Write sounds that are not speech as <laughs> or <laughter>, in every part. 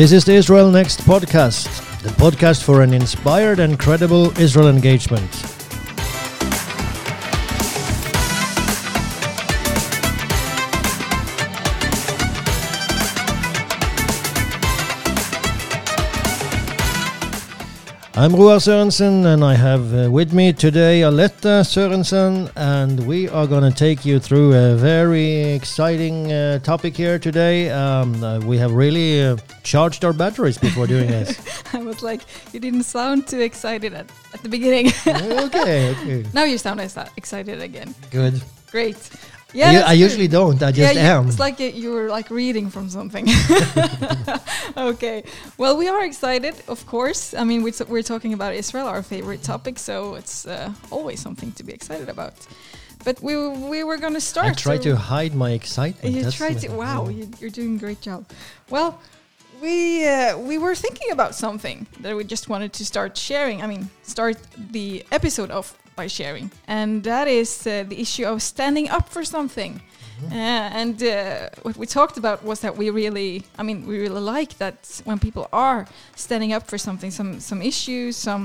This is the Israel Next podcast, the podcast for an inspired and credible Israel engagement. I'm Roar Sørensen, and I have uh, with me today Aletta Sørensen, and we are going to take you through a very exciting uh, topic here today. Um, uh, we have really uh, charged our batteries before doing <laughs> this. I was like, you didn't sound too excited at, at the beginning. <laughs> okay, okay, now you sound ex- excited again. good. Great. I, Yeah, that's I usually don't. I just yeah, am. It's like you were like reading from something. <laughs> okay. Well, we are excited, of course. I mean, we're, t- we're talking about Israel, our favorite topic, so it's uh, always something to be excited about. But we we were going to start. I try so- to hide my excitement. You try to. Wow, you, you're doing a great job. Well, we uh, we were thinking about something that we just wanted to start sharing. I mean, start the episode off by sharing, and that is uh, the issue of standing up for something. Uh, and uh, what we talked about was that we really, I mean, we really like that when people are standing up for something, some some issues, some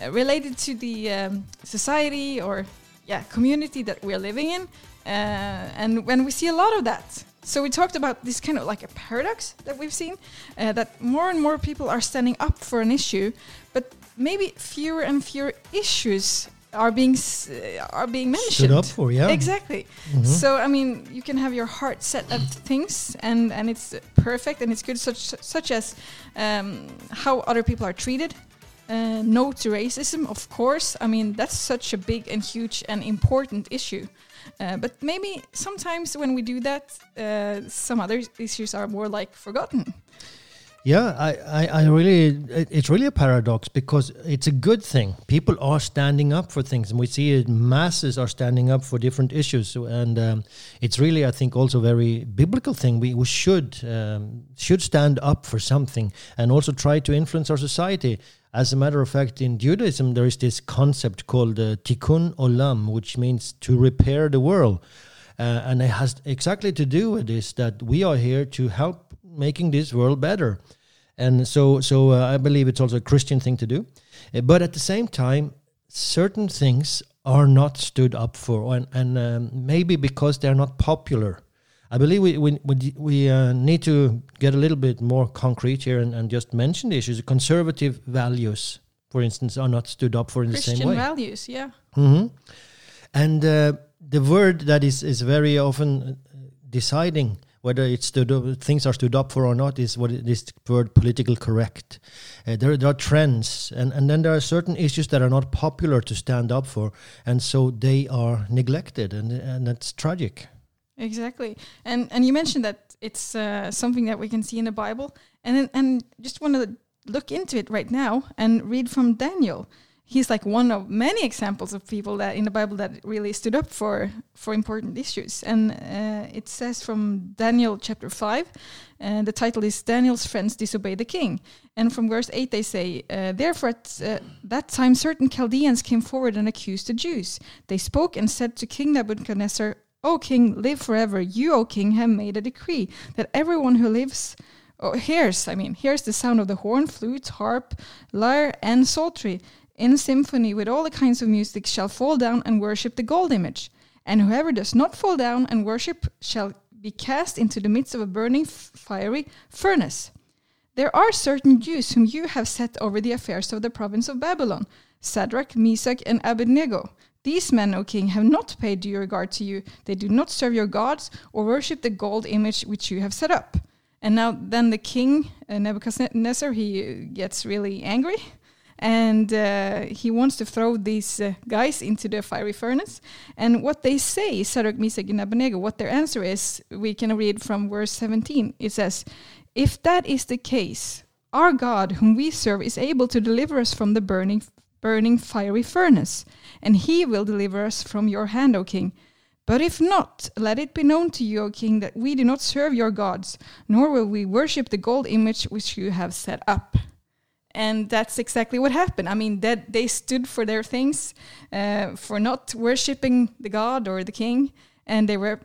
uh, related to the um, society or yeah community that we're living in, uh, and when we see a lot of that. So we talked about this kind of like a paradox that we've seen, uh, that more and more people are standing up for an issue, but maybe fewer and fewer issues are being s- are being mentioned. Stood up for, yeah. Exactly. Mhm. So I mean, you can have your heart set at things, and and it's perfect and it's good, such such as um, how other people are treated. Uh, no to racism, of course. I mean, that's such a big and huge and important issue. Uh, but maybe sometimes when we do that, uh, some other issues are more like forgotten. Yeah, I, I, I really, it- it's really a paradox because it's a good thing. People are standing up for things, and we see it, masses are standing up for different issues, and um, it's really, I think, also a very biblical thing. We, we should um, should stand up for something and also try to influence our society. As a matter of fact, in Judaism, there is this concept called uh, tikkun olam, which means to repair the world. Uh, and it has exactly to do with this that we are here to help making this world better. And so, so uh, I believe it's also a Christian thing to do. Uh, but at the same time, certain things are not stood up for, and, and um, maybe because they're not popular. I believe we we we, we uh, need to get a little bit more concrete here and, and just mention the issues. Conservative values, for instance, are not stood up for in the same Christian way. values, yeah. hmm And uh, the word that is, is very often uh, deciding whether it's stood up, things are stood up for or not is what it is the word political correct. Uh, there, there are trends, and, and then there are certain issues that are not popular to stand up for, and so they are neglected, and, and that's tragic. Exactly, and and you mentioned that it's uh, something that we can see in the Bible, and and just want to look into it right now and read from Daniel. He's like one of many examples of people that in the Bible that really stood up for for important issues, and uh, it says from Daniel chapter five, and the title is Daniel's friends disobey the king, and from verse eight they say, uh, therefore at uh, that time certain Chaldeans came forward and accused the Jews. They spoke and said to King Nebuchadnezzar. O king, live forever. You, O king, have made a decree that everyone who lives oh, hears, I mean, hears the sound of the horn, flute, harp, lyre, and psaltery in symphony with all the kinds of music shall fall down and worship the gold image. And whoever does not fall down and worship shall be cast into the midst of a burning fiery furnace. There are certain Jews whom you have set over the affairs of the province of Babylon Sadrach, Meshach, and Abednego. These men, O king, have not paid due regard to you. They do not serve your gods or worship the gold image which you have set up. And now, then the king, uh, Nebuchadnezzar, he uh, gets really angry and uh, he wants to throw these uh, guys into the fiery furnace. And what they say, Sadrach, Meshach, and what their answer is, we can read from verse 17. It says, If that is the case, our God, whom we serve, is able to deliver us from the burning, burning fiery furnace, and he will deliver us from your hand, O king. But if not, let it be known to you, O king, that we do not serve your gods, nor will we worship the gold image which you have set up. And that's exactly what happened. I mean, that they stood for their things, uh, for not worshiping the god or the king, and they were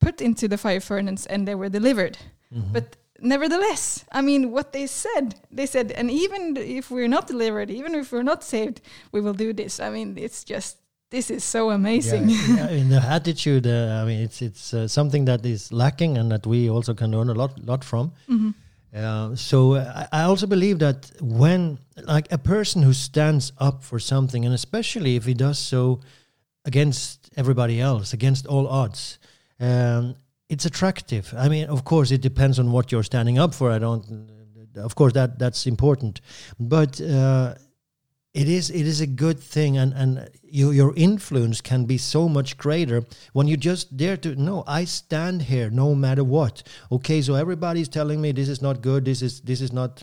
put into the fire furnace and they were delivered. Mhm. But nevertheless, I mean, what they said, they said, and even if we're not delivered, even if we're not saved, we will do this. I mean, it's just this is so amazing. Yeah, yeah, <laughs> in the attitude, uh, I mean, it's it's uh, something that is lacking, and that we also can learn a lot lot from. Mhm. Uh, so uh, I I also believe that when like a person who stands up for something, and especially if he does so against everybody else, against all odds, um, it's attractive. I mean, of course, it depends on what you're standing up for. I don't, of course, that that's important, but. Uh, it is it is a good thing and and you, your influence can be so much greater when you just dare to no i stand here no matter what okay so everybody's telling me this is not good this is this is not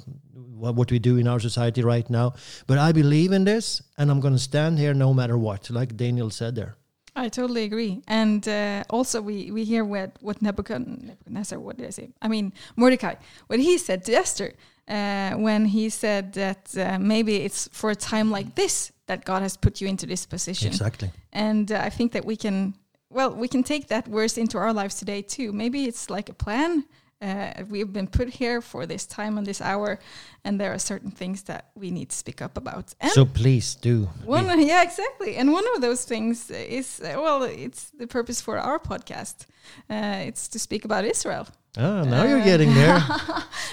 what, we do in our society right now but i believe in this and i'm going to stand here no matter what like daniel said there I totally agree. And uh, also, we, we hear what, what Nebuchadnezzar, Nebuchadnezzar, what did I say? I mean, Mordecai, what he said to Esther uh, when he said that uh, maybe it's for a time like this that God has put you into this position. exactly And uh, I think that we can, well, we can take that verse into our lives today too. Maybe it's like a plan. Uh, we've been put here for this time and this hour, and there are certain things that we need to speak up about. And so please do one, yeah, exactly. And one of those things is, uh, well, it's the purpose for our podcast. Uh, it's to speak about Israel. Ah, now you're getting there <laughs>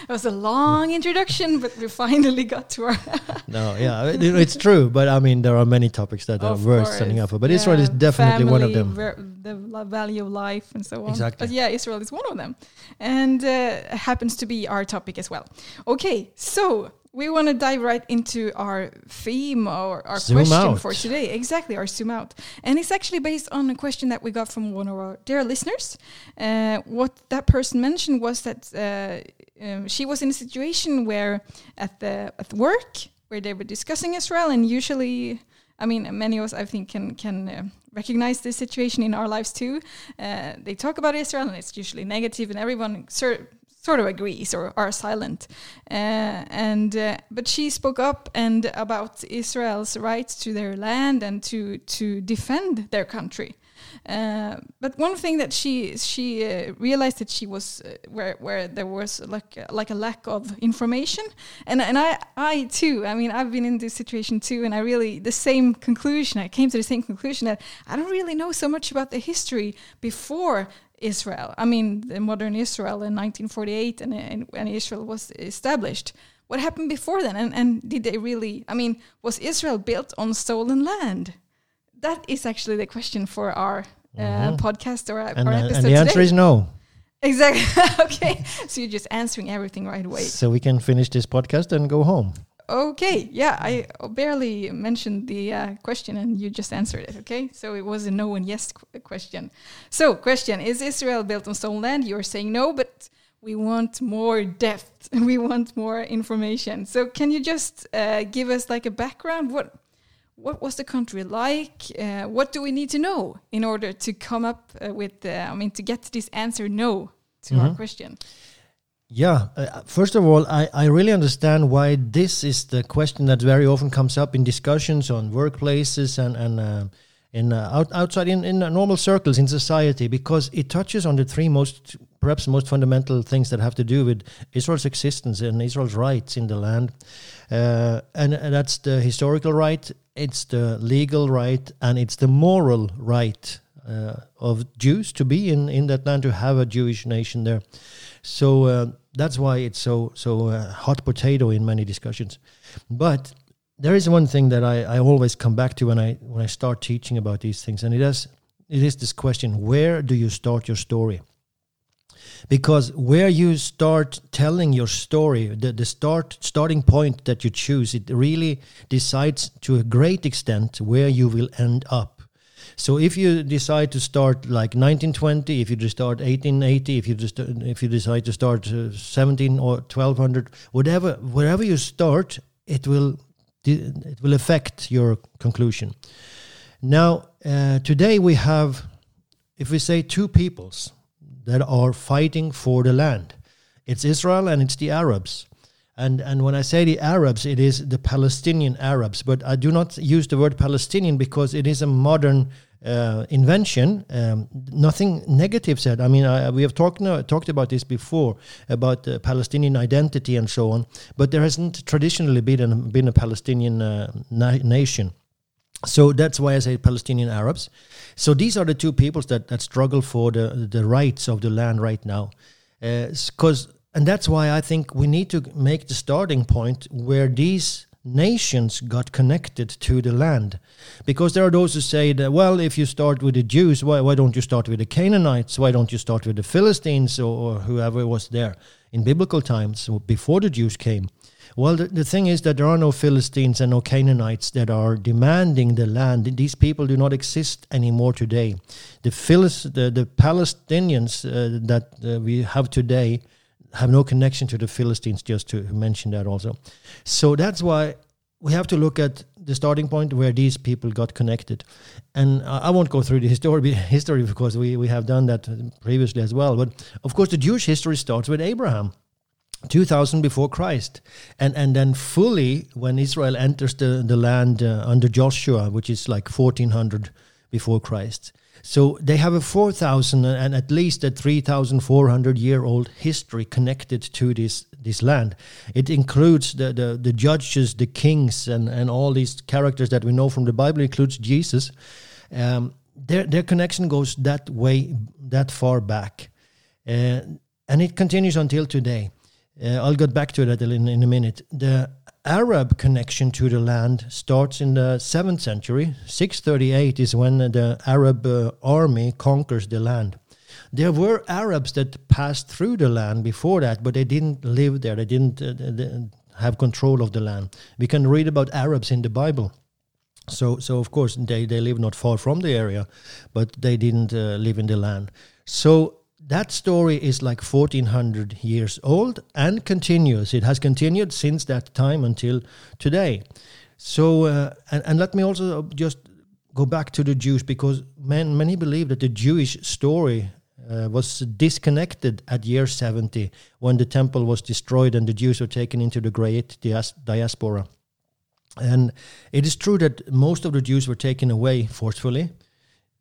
It was a long introduction, but we finally got to our. <laughs> no yeah it- it's true but i mean there are many topics that are worth course. standing up for but israel is Yeah, definitely one of them ver- the value of life and so on. Exactly. But yeah, Israel is one of them, and uh, happens to be our topic as well. Okay, so we want to dive right into our theme or our Zoom question out. for today. Exactly, our zoom out, and it's actually based on a question that we got from one of our dear listeners. Uh, what that person mentioned was that uh, um, she was in a situation where at the at work where they were discussing Israel, and usually I mean, many of us, I think, can can uh, recognize this situation in our lives too. Uh, they talk about Israel, and it's usually negative, and everyone sor- sort of agrees or are silent. Uh, and uh, but she spoke up and about Israel's rights to their land and to to defend their country. Uh, but one thing that she she uh, realized that she was uh, where where there was like like a lack of information, and and I I too I mean I've been in this situation too, and I really the same conclusion I came to the same conclusion that I don't really know so much about the history before Israel. I mean the modern Israel in 1948, and and when Israel was established. What happened before then, and and did they really? I mean, was Israel built on stolen land? that is actually the question for our uh, Mhm. podcast or our, and, our uh, episode and the answer is no exactly <laughs> okay. So you're just answering everything right away. so we can finish this podcast and go home Okay, yeah, I barely mentioned the uh, question and you just answered it. Okay, so it was a no and yes qu- question. So, question: Is Israel built on stolen land? You're saying no, but we want more depth. <laughs> We want more information. So, can you just uh, give us like a background? What what was the country like? Uh, what do we need to know in order to come up uh, with? Uh, I mean, to get this answer no to our Mhm. question. Yeah, uh, first of all, I, I really understand why this is the question that very often comes up in discussions on workplaces and and uh, in uh, out, outside in, in normal circles in society because it touches on the three most perhaps most fundamental things that have to do with Israel's existence and Israel's rights in the land, uh, and, and that's the historical right, it's the legal right, and it's the moral right uh, of Jews to be in in that land to have a Jewish nation there. So uh, that's why it's so so uh, hot potato in many discussions. But there is one thing that I, I always come back to when I when I start teaching about these things, and it is it is this question: Where do you start your story? Because where you start telling your story, the, the start starting point that you choose, it really decides to a great extent where you will end up. So if you decide to start like 1920, if you just start 1880, if you just if you decide to start uh, 17 or 1200, whatever wherever you start, it will it will affect your conclusion. Now uh, today we have, if we say two peoples that are fighting for the land, it's Israel and it's the Arabs. And, and when I say the Arabs, it is the Palestinian Arabs. But I do not use the word Palestinian because it is a modern uh, invention. Um, nothing negative said. I mean, I, we have talked talked about this before about uh, Palestinian identity and so on. But there hasn't traditionally been been a Palestinian uh, na- nation. So that's why I say Palestinian Arabs. So these are the two peoples that, that struggle for the, the rights of the land right now. Because uh, and that's why I think we need to make the starting point where these nations got connected to the land. Because there are those who say that, well, if you start with the Jews, why, why don't you start with the Canaanites? Why don't you start with the Philistines or, or whoever was there in biblical times before the Jews came? Well, the, the thing is that there are no Philistines and no Canaanites that are demanding the land. These people do not exist anymore today. The, Philist, the, the Palestinians uh, that uh, we have today have no connection to the Philistines, just to mention that also. So that's why we have to look at the starting point where these people got connected. And I won't go through the <laughs> history, history because we, we have done that previously as well. But of course, the Jewish history starts with Abraham. 2000 before Christ. And, and then fully when Israel enters the, the land uh, under Joshua, which is like 1400 before Christ. So they have a 4,000 and at least a 3,400 year old history connected to this, this land. It includes the, the, the judges, the kings, and, and all these characters that we know from the Bible, includes Jesus. Um, their, their connection goes that way, that far back. Uh, and it continues until today. Uh, I'll get back to that in, in a minute. The Arab connection to the land starts in the 7th century. 638 is when the Arab uh, army conquers the land. There were Arabs that passed through the land before that, but they didn't live there. They didn't uh, have control of the land. We can read about Arabs in the Bible. So, so of course, they, they live not far from the area, but they didn't uh, live in the land. So that story is like 1400 years old and continues. It has continued since that time until today. So, uh, and, and let me also just go back to the Jews because man, many believe that the Jewish story uh, was disconnected at year 70 when the temple was destroyed and the Jews were taken into the great dias- diaspora. And it is true that most of the Jews were taken away forcefully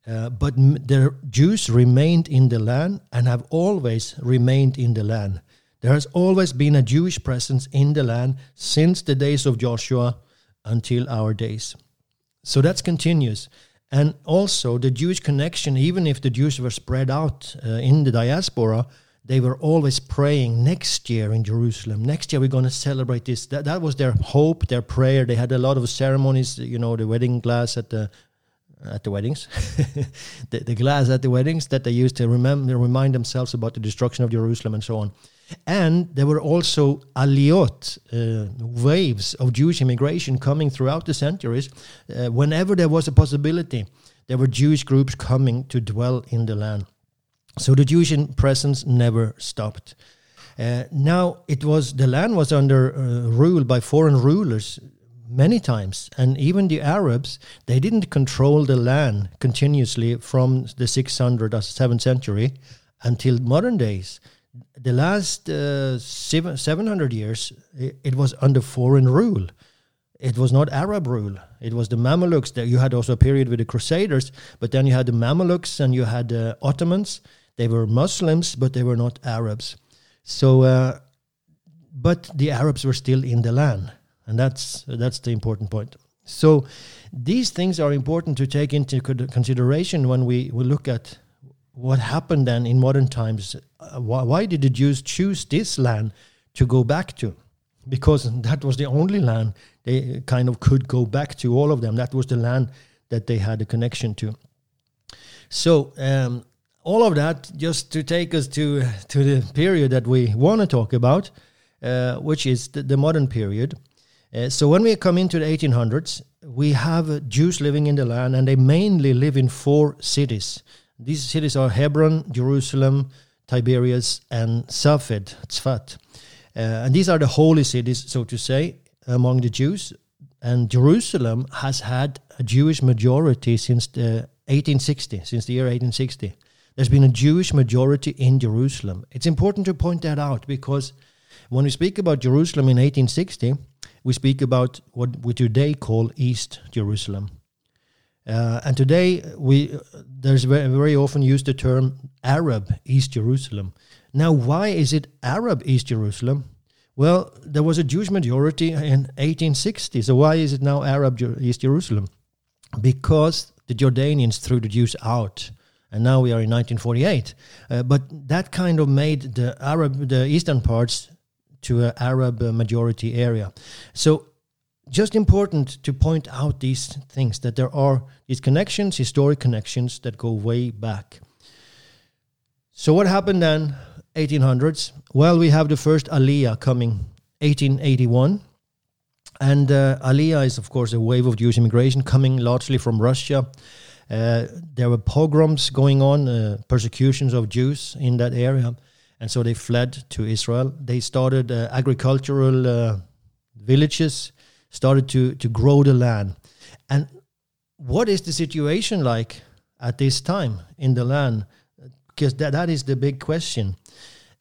uh, but the Jews remained in the land and have always remained in the land. There has always been a Jewish presence in the land since the days of Joshua until our days. So that's continuous. And also, the Jewish connection, even if the Jews were spread out uh, in the diaspora, they were always praying next year in Jerusalem. Next year, we're going to celebrate this. That, that was their hope, their prayer. They had a lot of ceremonies, you know, the wedding glass at the at the weddings, <laughs> the, the, glass at the weddings that they used to remember, remind themselves about the destruction of Jerusalem and so on. And there were also aliyot, uh, waves of Jewish immigration coming throughout the centuries. Uh, whenever there was a possibility, there were Jewish groups coming to dwell in the land. So the Jewish presence never stopped. Uh, now it was the land was under uh, rule by foreign rulers many times. And even the Arabs, they didn't control the land continuously from the 600 or 7th century until modern days. The last uh, seven, 700 years, it, it, was under foreign rule. It was not Arab rule. It was the Mamelukes. That you had also a period with the Crusaders, but then you had the Mamelukes and you had the Ottomans. They were Muslims, but they were not Arabs. So, uh, but the Arabs were still in the land and that's that's the important point. So these things are important to take into consideration when we, we look at what happened then in modern times. Uh, why, why did the Jews choose this land to go back to? Because that was the only land they kind of could go back to. All of them. That was the land that they had a connection to. So um, all of that just to take us to to the period that we want to talk about, uh, which is the, the modern period. Uh, so when we come into the 1800s, we have Jews living in the land, and they mainly live in four cities. These cities are Hebron, Jerusalem, Tiberias, and Safed, Tzfat. Uh, and these are the holy cities, so to say, among the Jews. And Jerusalem has had a Jewish majority since the 1860, since the year 1860. There's been a Jewish majority in Jerusalem. It's important to point that out because When we speak about Jerusalem in 1860, we speak about what we today call East Jerusalem. Uh, and today we there's very, very often used the term Arab East Jerusalem. Now, why is it Arab East Jerusalem? Well, there was a Jewish majority in 1860. So why is it now Arab East Jerusalem? Because the Jordanians threw the Jews out, and now we are in 1948. Uh, but that kind of made the Arab, the eastern parts, to an Arab majority area. So just important to point out these things that there are these connections, historic connections that go way back. So what happened then, 1800s? Well, we have the first Aliyah coming, 1881. And uh, Aliyah is, of course, a wave of Jewish immigration coming largely from Russia. Uh, there were pogroms going on, uh, persecutions of Jews in that area. And so they fled to Israel. They started uh, agricultural uh, villages started to, to grow the land. And what is the situation like at this time in the land? Because that, that is the big question.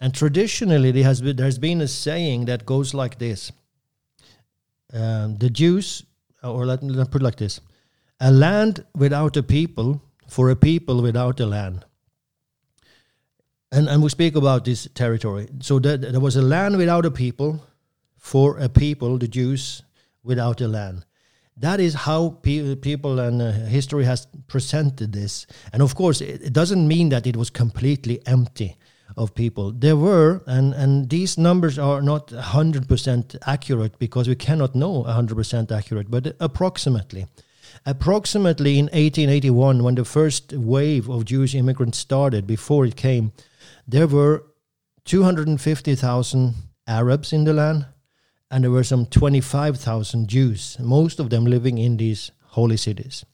And traditionally, there has been, there's been a saying that goes like this um, The Jews, or let, let me put it like this a land without a people for a people without a land. And, and we speak about this territory. So that there was a land without a people for a people, the Jews, without a land. That is how pe- people and uh, history has presented this. And of course, it, it doesn't mean that it was completely empty of people. There were, and, and these numbers are not 100% accurate because we cannot know 100% accurate, but approximately. Approximately in 1881, when the first wave of Jewish immigrants started, before it came, there were 250,000 Arabs in the land, and there were some 25,000 Jews, most of them living in these holy cities.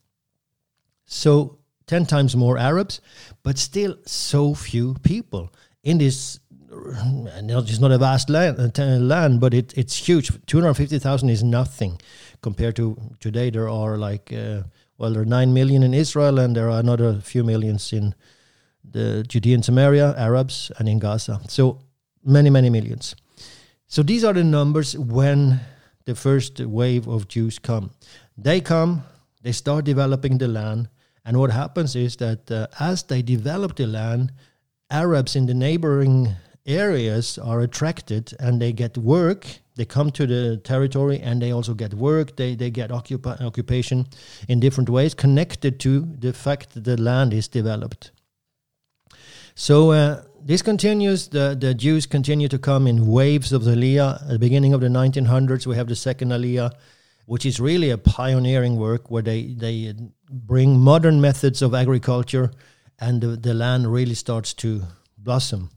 So 10 times more Arabs, but still so few people in this. It's not a vast land, uh, land but it, it's huge. 250,000 is nothing compared to today. There are like, uh, well, there are 9 million in Israel, and there are another few millions in the Judea and Samaria, Arabs, and in Gaza. So many, many millions. So these are the numbers when the first wave of Jews come. They come, they start developing the land, and what happens is that uh, as they develop the land, Arabs in the neighboring areas are attracted and they get work. They come to the territory and they also get work. They, they get occupi- occupation in different ways connected to the fact that the land is developed. So uh, this continues. The, the Jews continue to come in waves of the Aliyah. At the beginning of the 1900s, we have the second Aliyah, which is really a pioneering work where they, they bring modern methods of agriculture and the, the land really starts to blossom.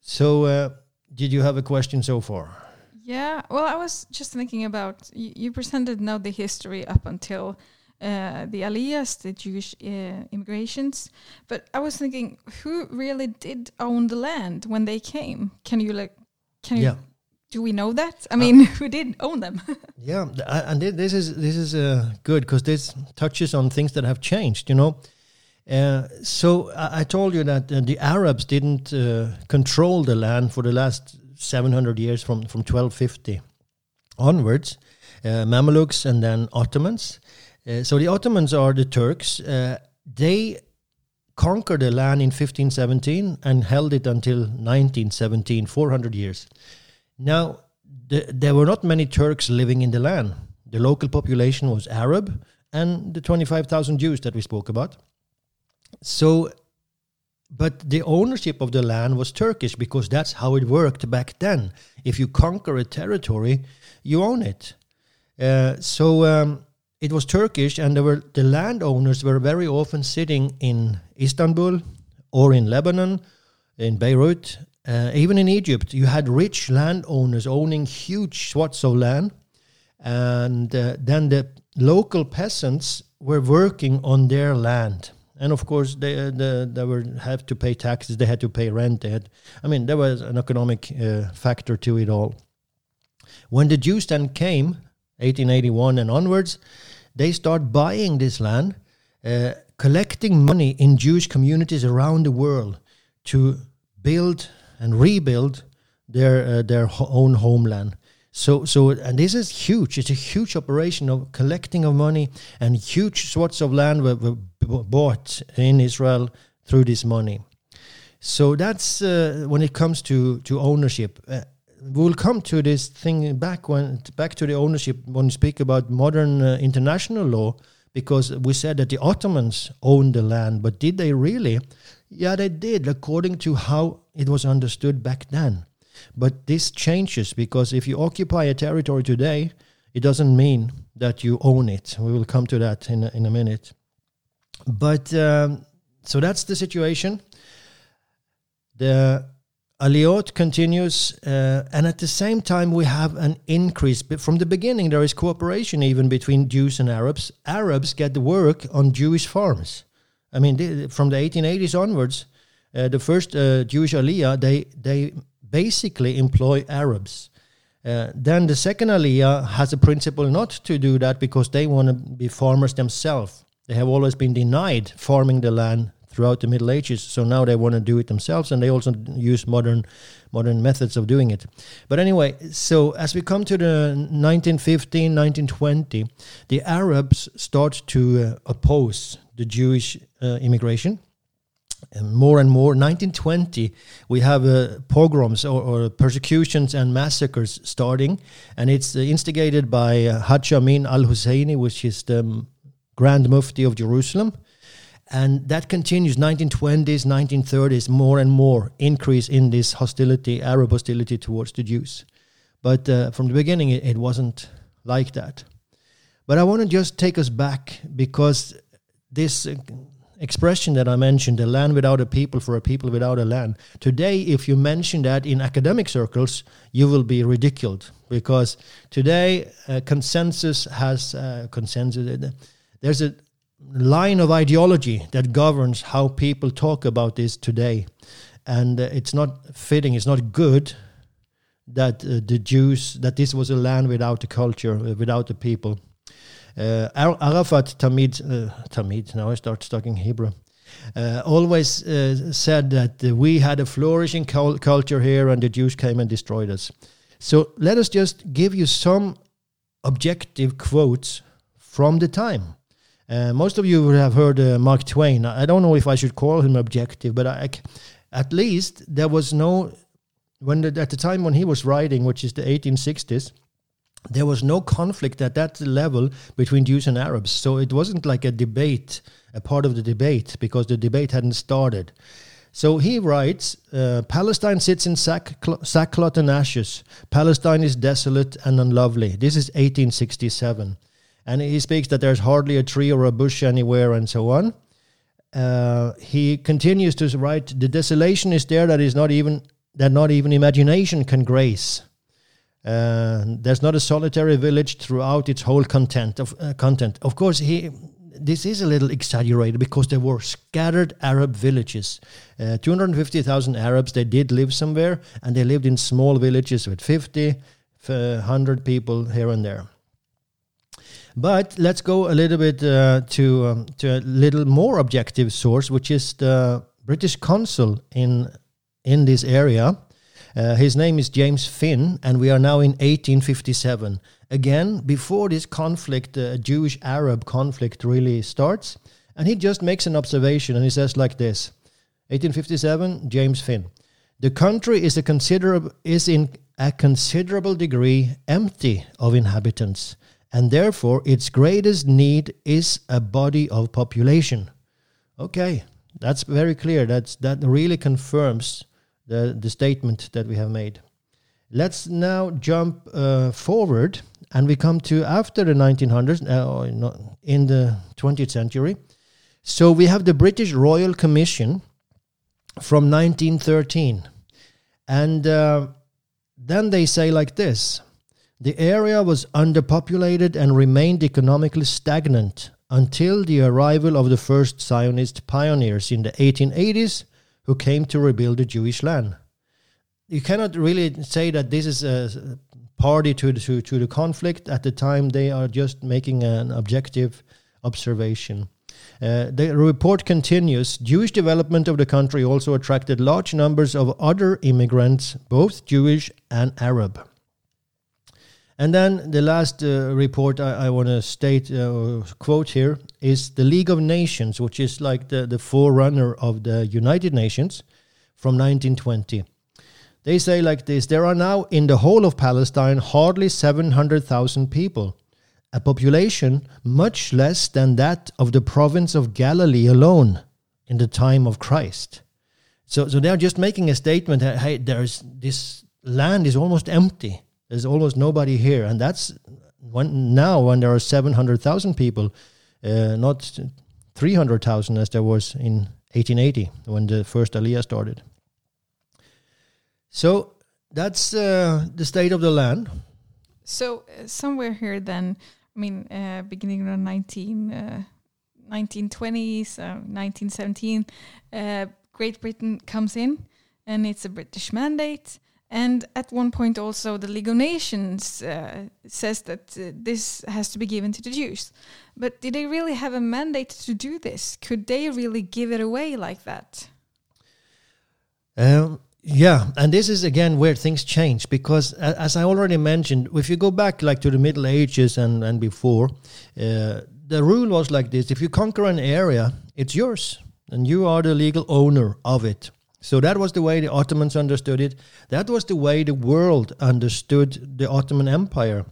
So, uh, did you have a question so far? Yeah, well, I was just thinking about you, you presented now the history up until uh, the Aliyahs, the Jewish uh, immigrations. But I was thinking, who really did own the land when they came? Can you like, can you? Yeah. Do we know that? I mean, <laughs> who did own them? <laughs> yeah, and this is this is uh, good because this touches on things that have changed. You know, uh, so I, I, told you that uh, the Arabs didn't uh, control the land for the last 700 years from from 1250 onwards. Uh, Mamluks and then Ottomans. Uh, so the Ottomans are the Turks. Uh, they conquered the land in 1517 and held it until 1917, 400 years. Now, the, there were not many Turks living in the land. The local population was Arab and the 25,000 Jews that we spoke about. So, but the ownership of the land was Turkish because that's how it worked back then. If you conquer a territory, you own it. Uh, so, um, it was Turkish, and were, the landowners were very often sitting in Istanbul or in Lebanon, in Beirut, uh, even in Egypt. You had rich landowners owning huge swaths of land, and uh, then the local peasants were working on their land. And of course, they uh, the, they were have to pay taxes. They had to pay rent. They had, I mean, there was an economic uh, factor to it all. When the Jews then came, 1881 and onwards, they start buying this land, uh, collecting money in Jewish communities around the world to build and rebuild their uh, their ho- own homeland. So so and this is huge. It's a huge operation of collecting of money and huge swaths of land were, were bought in Israel through this money. So that's uh, when it comes to to ownership. Uh, we'll come to this thing back when back to the ownership when we speak about modern uh, international law because we said that the Ottomans owned the land, but did they really? Yeah, they did, according to how it was understood back then. But this changes because if you occupy a territory today, it doesn't mean that you own it. We will come to that in a, in a minute. But um, so that's the situation. The Aliot continues, uh, and at the same time, we have an increase. But from the beginning, there is cooperation even between Jews and Arabs. Arabs get the work on Jewish farms. I mean, from the 1880s onwards, uh, the first uh, Jewish Aliyah, they, they basically employ Arabs. Uh, then the second Aliyah has a principle not to do that because they want to be farmers themselves. They have always been denied farming the land throughout the Middle Ages. So now they want to do it themselves, and they also use modern modern methods of doing it. But anyway, so as we come to the 1915, 1920, the Arabs start to uh, oppose the Jewish uh, immigration. And more and more, 1920, we have uh, pogroms or, or, persecutions and massacres starting, and it's uh, instigated by uh, Hajj Amin al Husseini, which is the Grand Mufti of Jerusalem and that continues. 1920s 1930s more and more increase in this hostility arab hostility towards the jews. But uh, from the beginning it, it, wasn't like that. But i want to just take us back because this uh, expression that i mentioned a land without a people for a people without a land. Today if you mention that in academic circles you will be ridiculed because today uh, consensus has uh, consensus there's a line of ideology that governs how people talk about this today. And uh, it's not fitting, it's not good that uh, the Jews, that this was a land without a culture, uh, without a people. Uh, Arafat Tamid, uh, Tamid, now I start talking Hebrew, uh, always said that we had a flourishing cul- culture here and the Jews came and destroyed us. So let us just give you some objective quotes from the time. Uh, most of you would have heard uh, Mark Twain. I don't know if I should call him objective, but I, at least there was no when the, at the time when he was writing, which is the 1860s, there was no conflict at that level between Jews and Arabs. So it wasn't like a debate, a part of the debate, because the debate hadn't started. So he writes uh, Palestine sits in sackcloth and ashes. Palestine is desolate and unlovely. This is 1867 and he speaks that there's hardly a tree or a bush anywhere and so on. Uh, he continues to write, "The desolation is there that is not even that not even imagination can grace. Uh, there's not a solitary village throughout its whole content of uh, content. Of course, he." This is a little exaggerated because there were scattered Arab villages. Uh, 250,000 Arabs, they did live somewhere, and they lived in small villages with 50, 100 people here and there. But let's go a little bit uh, to um, to a little more objective source, which is the British consul in in this area. Uh, his name is James Finn, and we are now in 1857. Again, before this conflict, uh, Jewish Arab conflict really starts, and he just makes an observation, and he says like this: 1857, James Finn. The country is a considerable is in a considerable degree empty of inhabitants and therefore its greatest need is a body of population. Okay, that's very clear. That's that really confirms the the statement that we have made. Let's now jump uh, forward, and we come to after the 1900s, uh, in the 20th century. So we have the British Royal Commission from 1913, and uh, then they say like this the area was underpopulated and remained economically stagnant until the arrival of the first Zionist pioneers in the 1880s who came to rebuild the Jewish land. You cannot really say that this is a party to the, to, to the conflict. At the time, they are just making an objective observation. Uh, the report continues Jewish development of the country also attracted large numbers of other immigrants, both Jewish and Arab. And then the last uh, report I, I want to state, uh, quote here, is the League of Nations, which is like the, the forerunner of the United Nations from 1920. They say like this there are now in the whole of Palestine hardly 700,000 people a population much less than that of the province of Galilee alone in the time of Christ. So, so they're just making a statement that hey, there's this land is almost empty. There's almost nobody here, and that's when now when there are seven hundred thousand people, uh, not three hundred thousand as there was in 1880 when the first Aliyah started. So that's uh, the state of the land. So uh, somewhere here, then, I mean, uh, beginning around 19, uh, 1920s, 1917, uh, Great Britain comes in and it's a British mandate. And at one point, also, the League of Nations uh, says that uh, this has to be given to the Jews. But did they really have a mandate to do this? Could they really give it away like that? Um, yeah, and this is again where things change because, as I already mentioned, if you go back like to the Middle Ages and and before, uh, the rule was like this: if you conquer an area, it's yours, and you are the legal owner of it. So that was the way the Ottomans understood it. That was the way the world understood the Ottoman Empire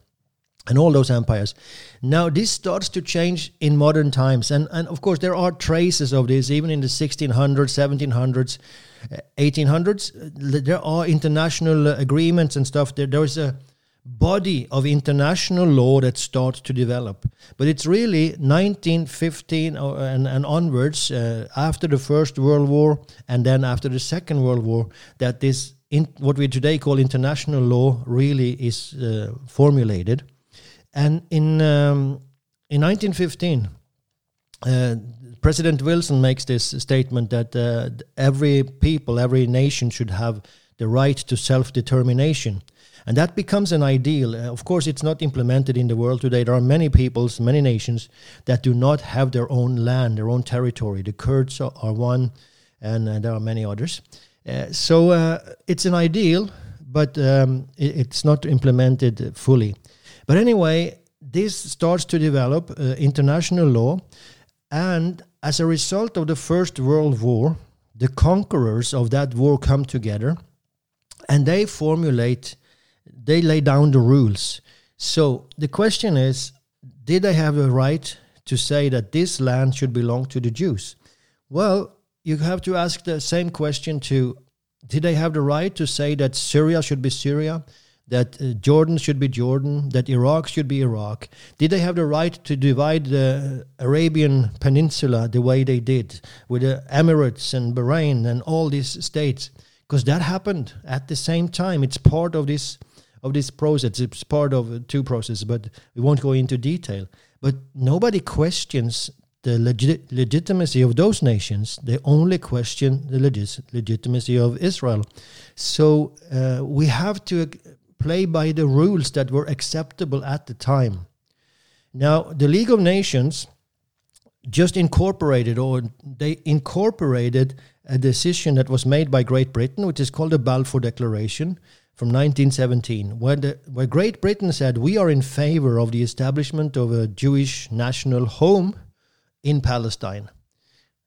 and all those empires. Now this starts to change in modern times, and and of course there are traces of this even in the 1600s, 1700s. 1800s, there are international agreements and stuff. There, there is a body of international law that starts to develop. But it's really 1915 uh, and, and onwards, uh, after the First World War and then after the Second World War, that this in, what we today call international law really is uh, formulated. And in um, in 1915, uh, President Wilson makes this statement that uh, every people, every nation should have the right to self determination. And that becomes an ideal. Uh, of course, it's not implemented in the world today. There are many peoples, many nations that do not have their own land, their own territory. The Kurds are, one, and uh, there are many others. Uh, so uh, it's an ideal, but um, it, it's not implemented fully. But anyway, this starts to develop uh, international law, and as a result of the First World War, the conquerors of that war come together and they formulate, they lay down the rules. So the question is did they have a right to say that this land should belong to the Jews? Well, you have to ask the same question to did they have the right to say that Syria should be Syria? that uh, Jordan should be Jordan, that Iraq should be Iraq? Did they have the right to divide the Arabian Peninsula the way they did with the Emirates and Bahrain and all these states? Because that happened at the same time. It's part of this of this process. It's part of two processes, but we won't go into detail. But nobody questions the legit- legitimacy of those nations. They only question the legis- legitimacy of Israel. So uh, we have to play by the rules that were acceptable at the time. Now, the League of Nations just incorporated, or they incorporated a decision that was made by Great Britain, which is called the Balfour Declaration from 1917, where, Great Britain said, We are in favor of the establishment of a Jewish national home in Palestine.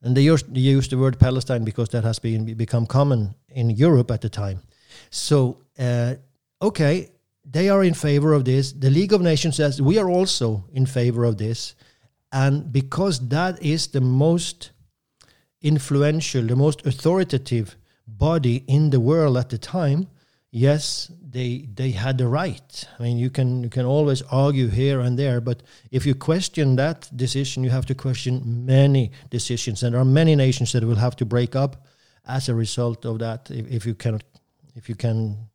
And they used, they used the word Palestine because that has been, become common in Europe at the time. So uh, okay, they are in favor of this. The League of Nations says we are also in favor of this. And because that is the most influential, the most authoritative body in the world at the time, yes, they they had the right. I mean, you can you can always argue here and there, but if you question that decision, you have to question many decisions, and there are many nations that will have to break up as a result of that. If, if you cannot, if you can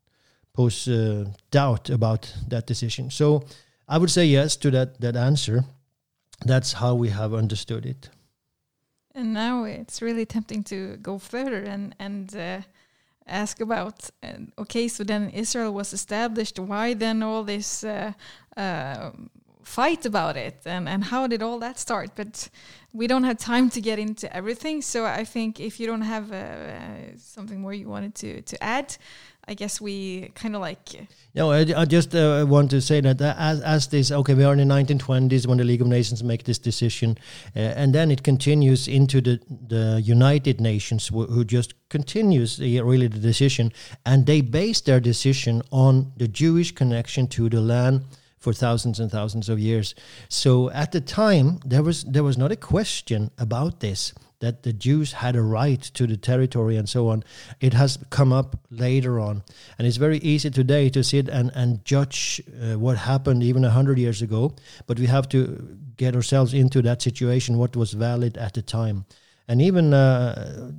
pose uh, doubt about that decision. So I would say yes to that that answer. That's how we have understood it. And now it's really tempting to go further and and uh, ask about. Uh, okay, so then Israel was established. Why then all this? Uh, uh, fight about it and, and how did all that start. But we don't have time to get into everything. So I think if you don't have uh, something more you wanted to, to add, I guess we kind of like. No, I, I just uh, want to say that uh, as, as this, okay, we are in the 1920s when the League of Nations make this decision, uh, and then it continues into the, the United Nations, wh- who just continues the, really the decision, and they base their decision on the Jewish connection to the land for thousands and thousands of years. So at the time, there was there was not a question about this that the Jews had a right to the territory and so on. It has come up later on. And it's very easy today to sit and, and judge uh, what happened even a 100 years ago, but we have to get ourselves into that situation, what was valid at the time. And even uh,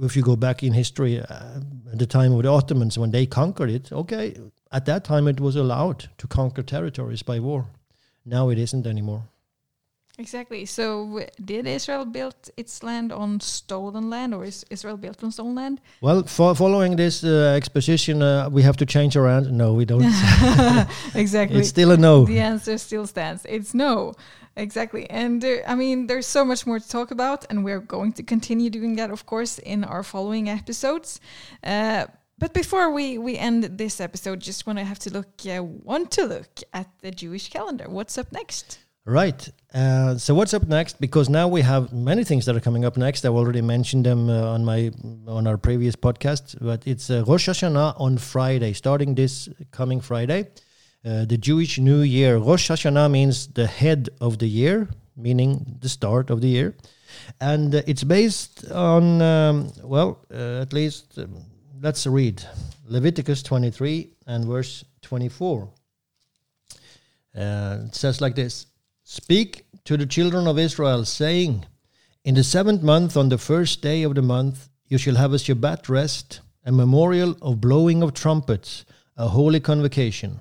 if you go back in history, uh, at the time of the Ottomans, when they conquered it, okay, at that time it was allowed to conquer territories by war. Now it isn't anymore. Exactly. So, did Israel build its land on stolen land, or is Israel built on stolen land? Well, fo- following this uh, exposition, uh, we have to change our answer. No, we don't. <laughs> exactly. It's still a no. The answer still stands. It's no. Exactly. And uh, I mean, there's so much more to talk about, and we're going to continue doing that, of course, in our following episodes. Uh, but before we, we end this episode, just want to have to look, uh, want to look at the Jewish calendar. What's up next? Right. Uh, so what's up next? Because now we have many things that are coming up next. I've already mentioned them uh, on my on our previous podcast. But it's uh, Rosh Hashanah on Friday, starting this coming Friday. Uh, the Jewish New Year. Rosh Hashanah means the head of the year, meaning the start of the year, and uh, it's based on um, well, uh, at least um, let's read Leviticus 23 and verse 24. Uh, it says like this. Speak to the children of Israel, saying, In the seventh month, on the first day of the month, you shall have a Shabbat rest, a memorial of blowing of trumpets, a holy convocation.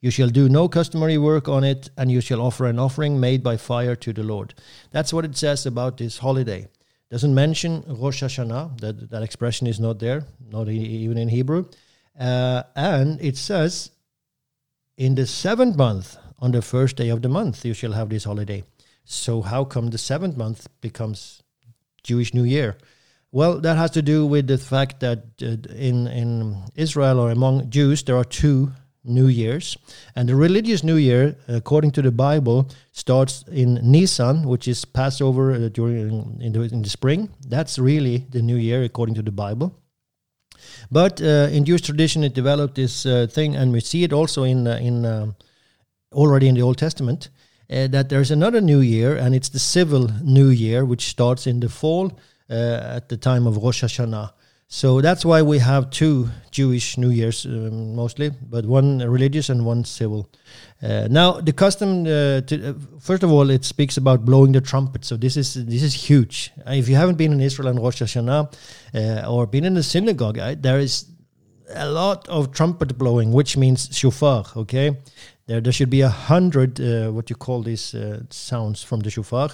You shall do no customary work on it, and you shall offer an offering made by fire to the Lord. That's what it says about this holiday. Doesn't mention Rosh Hashanah. That that expression is not there, not even in Hebrew. Uh, and it says, in the seventh month, on the first day of the month you shall have this holiday. So how come the seventh month becomes Jewish New Year? Well, that has to do with the fact that uh, in in Israel or among Jews there are two New Years, and the religious New Year, according to the Bible, starts in Nisan, which is Passover uh, during in the, in the spring. That's really the New Year according to the Bible. But uh, in Jewish tradition, it developed this uh, thing, and we see it also in uh, in um, already in the Old Testament, uh, that there's another new year, and it's the civil new year, which starts in the fall uh, at the time of Rosh Hashanah. So that's why we have two Jewish New Years um, mostly, but one religious and one civil. Uh, now the custom, uh, to, uh, first of all, it speaks about blowing the trumpet. So this is this is huge. if you haven't been in Israel and Rosh Hashanah uh, or been in the synagogue, there is a lot of trumpet blowing, which means shofar. Okay, there, there should be a hundred uh, what you call these uh, sounds from the shofar.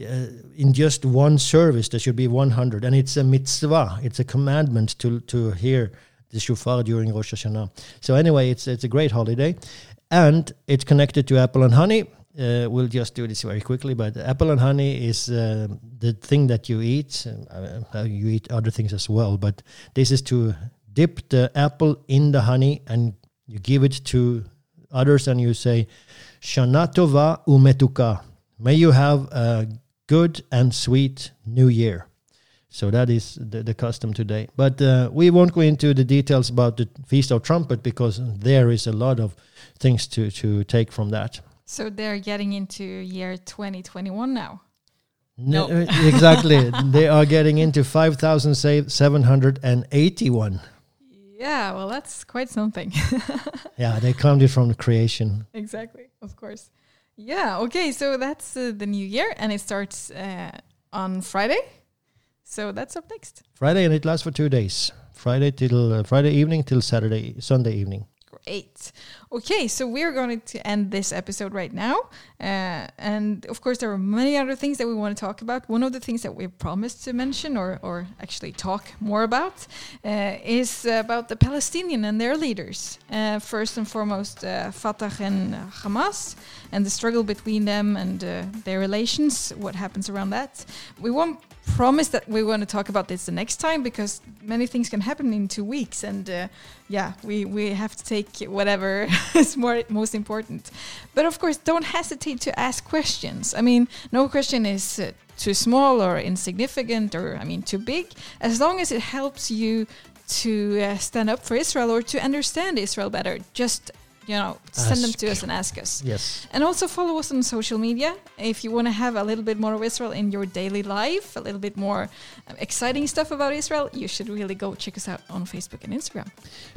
Uh, in just one service, there should be 100, and it's a mitzvah. It's a commandment to to hear the shofar during Rosh Hashanah. So anyway, it's it's a great holiday, and it's connected to apple and honey. Uh, we'll just do this very quickly, but apple and honey is uh, the thing that you eat. Uh, you eat other things as well, but this is to dip the apple in the honey and you give it to others and you say, Shana Tova umetuka. May you have a good and sweet new year. So that is the, the custom today. But uh, we won't go into the details about the Feast of Trumpet because there is a lot of things to, to take from that. So they're getting into year 2021 now. No, no. Uh, exactly. <laughs> they are getting into 5,781. Yeah, well, that's quite something. <laughs> yeah, they counted from the creation. Exactly, of course. Yeah, okay, so that's uh, the new year and it starts uh, on Friday. So that's up next. Friday and it lasts for two days. Friday till uh, Friday evening till Saturday, Sunday evening. Great. Okay, so we're going to end this episode right now. Uh, and of course, there are many other things that we want to talk about. One of the things that we've promised to mention or, or actually talk more about uh, is about the Palestinian and their leaders. Uh, first and foremost, uh, Fatah and Hamas and the struggle between them and uh, their relations, what happens around that. We won't promise that we're going to talk about this the next time because many things can happen in two weeks and uh, yeah we we have to take whatever <laughs> is more most important. But of course don't hesitate to ask questions. I mean no question is uh, too small or insignificant or i mean too big. As long as it helps you to uh, stand up for israel or to understand israel better just you know, send ask. them to us and ask us. Yes. And also follow us on social media if you want to have a little bit more of Israel in your daily life, a little bit more um, exciting stuff about Israel. You should really go check us out on Facebook and Instagram.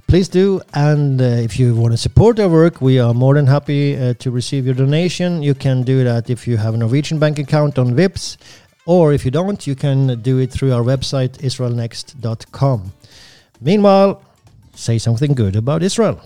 Please do. And uh, if you want to support our work, we are more than happy uh, to receive your donation. You can do that if you have a Norwegian bank account on Vipps, or if you don't, you can do it through our website, israelnext.com. Meanwhile, say something good about Israel.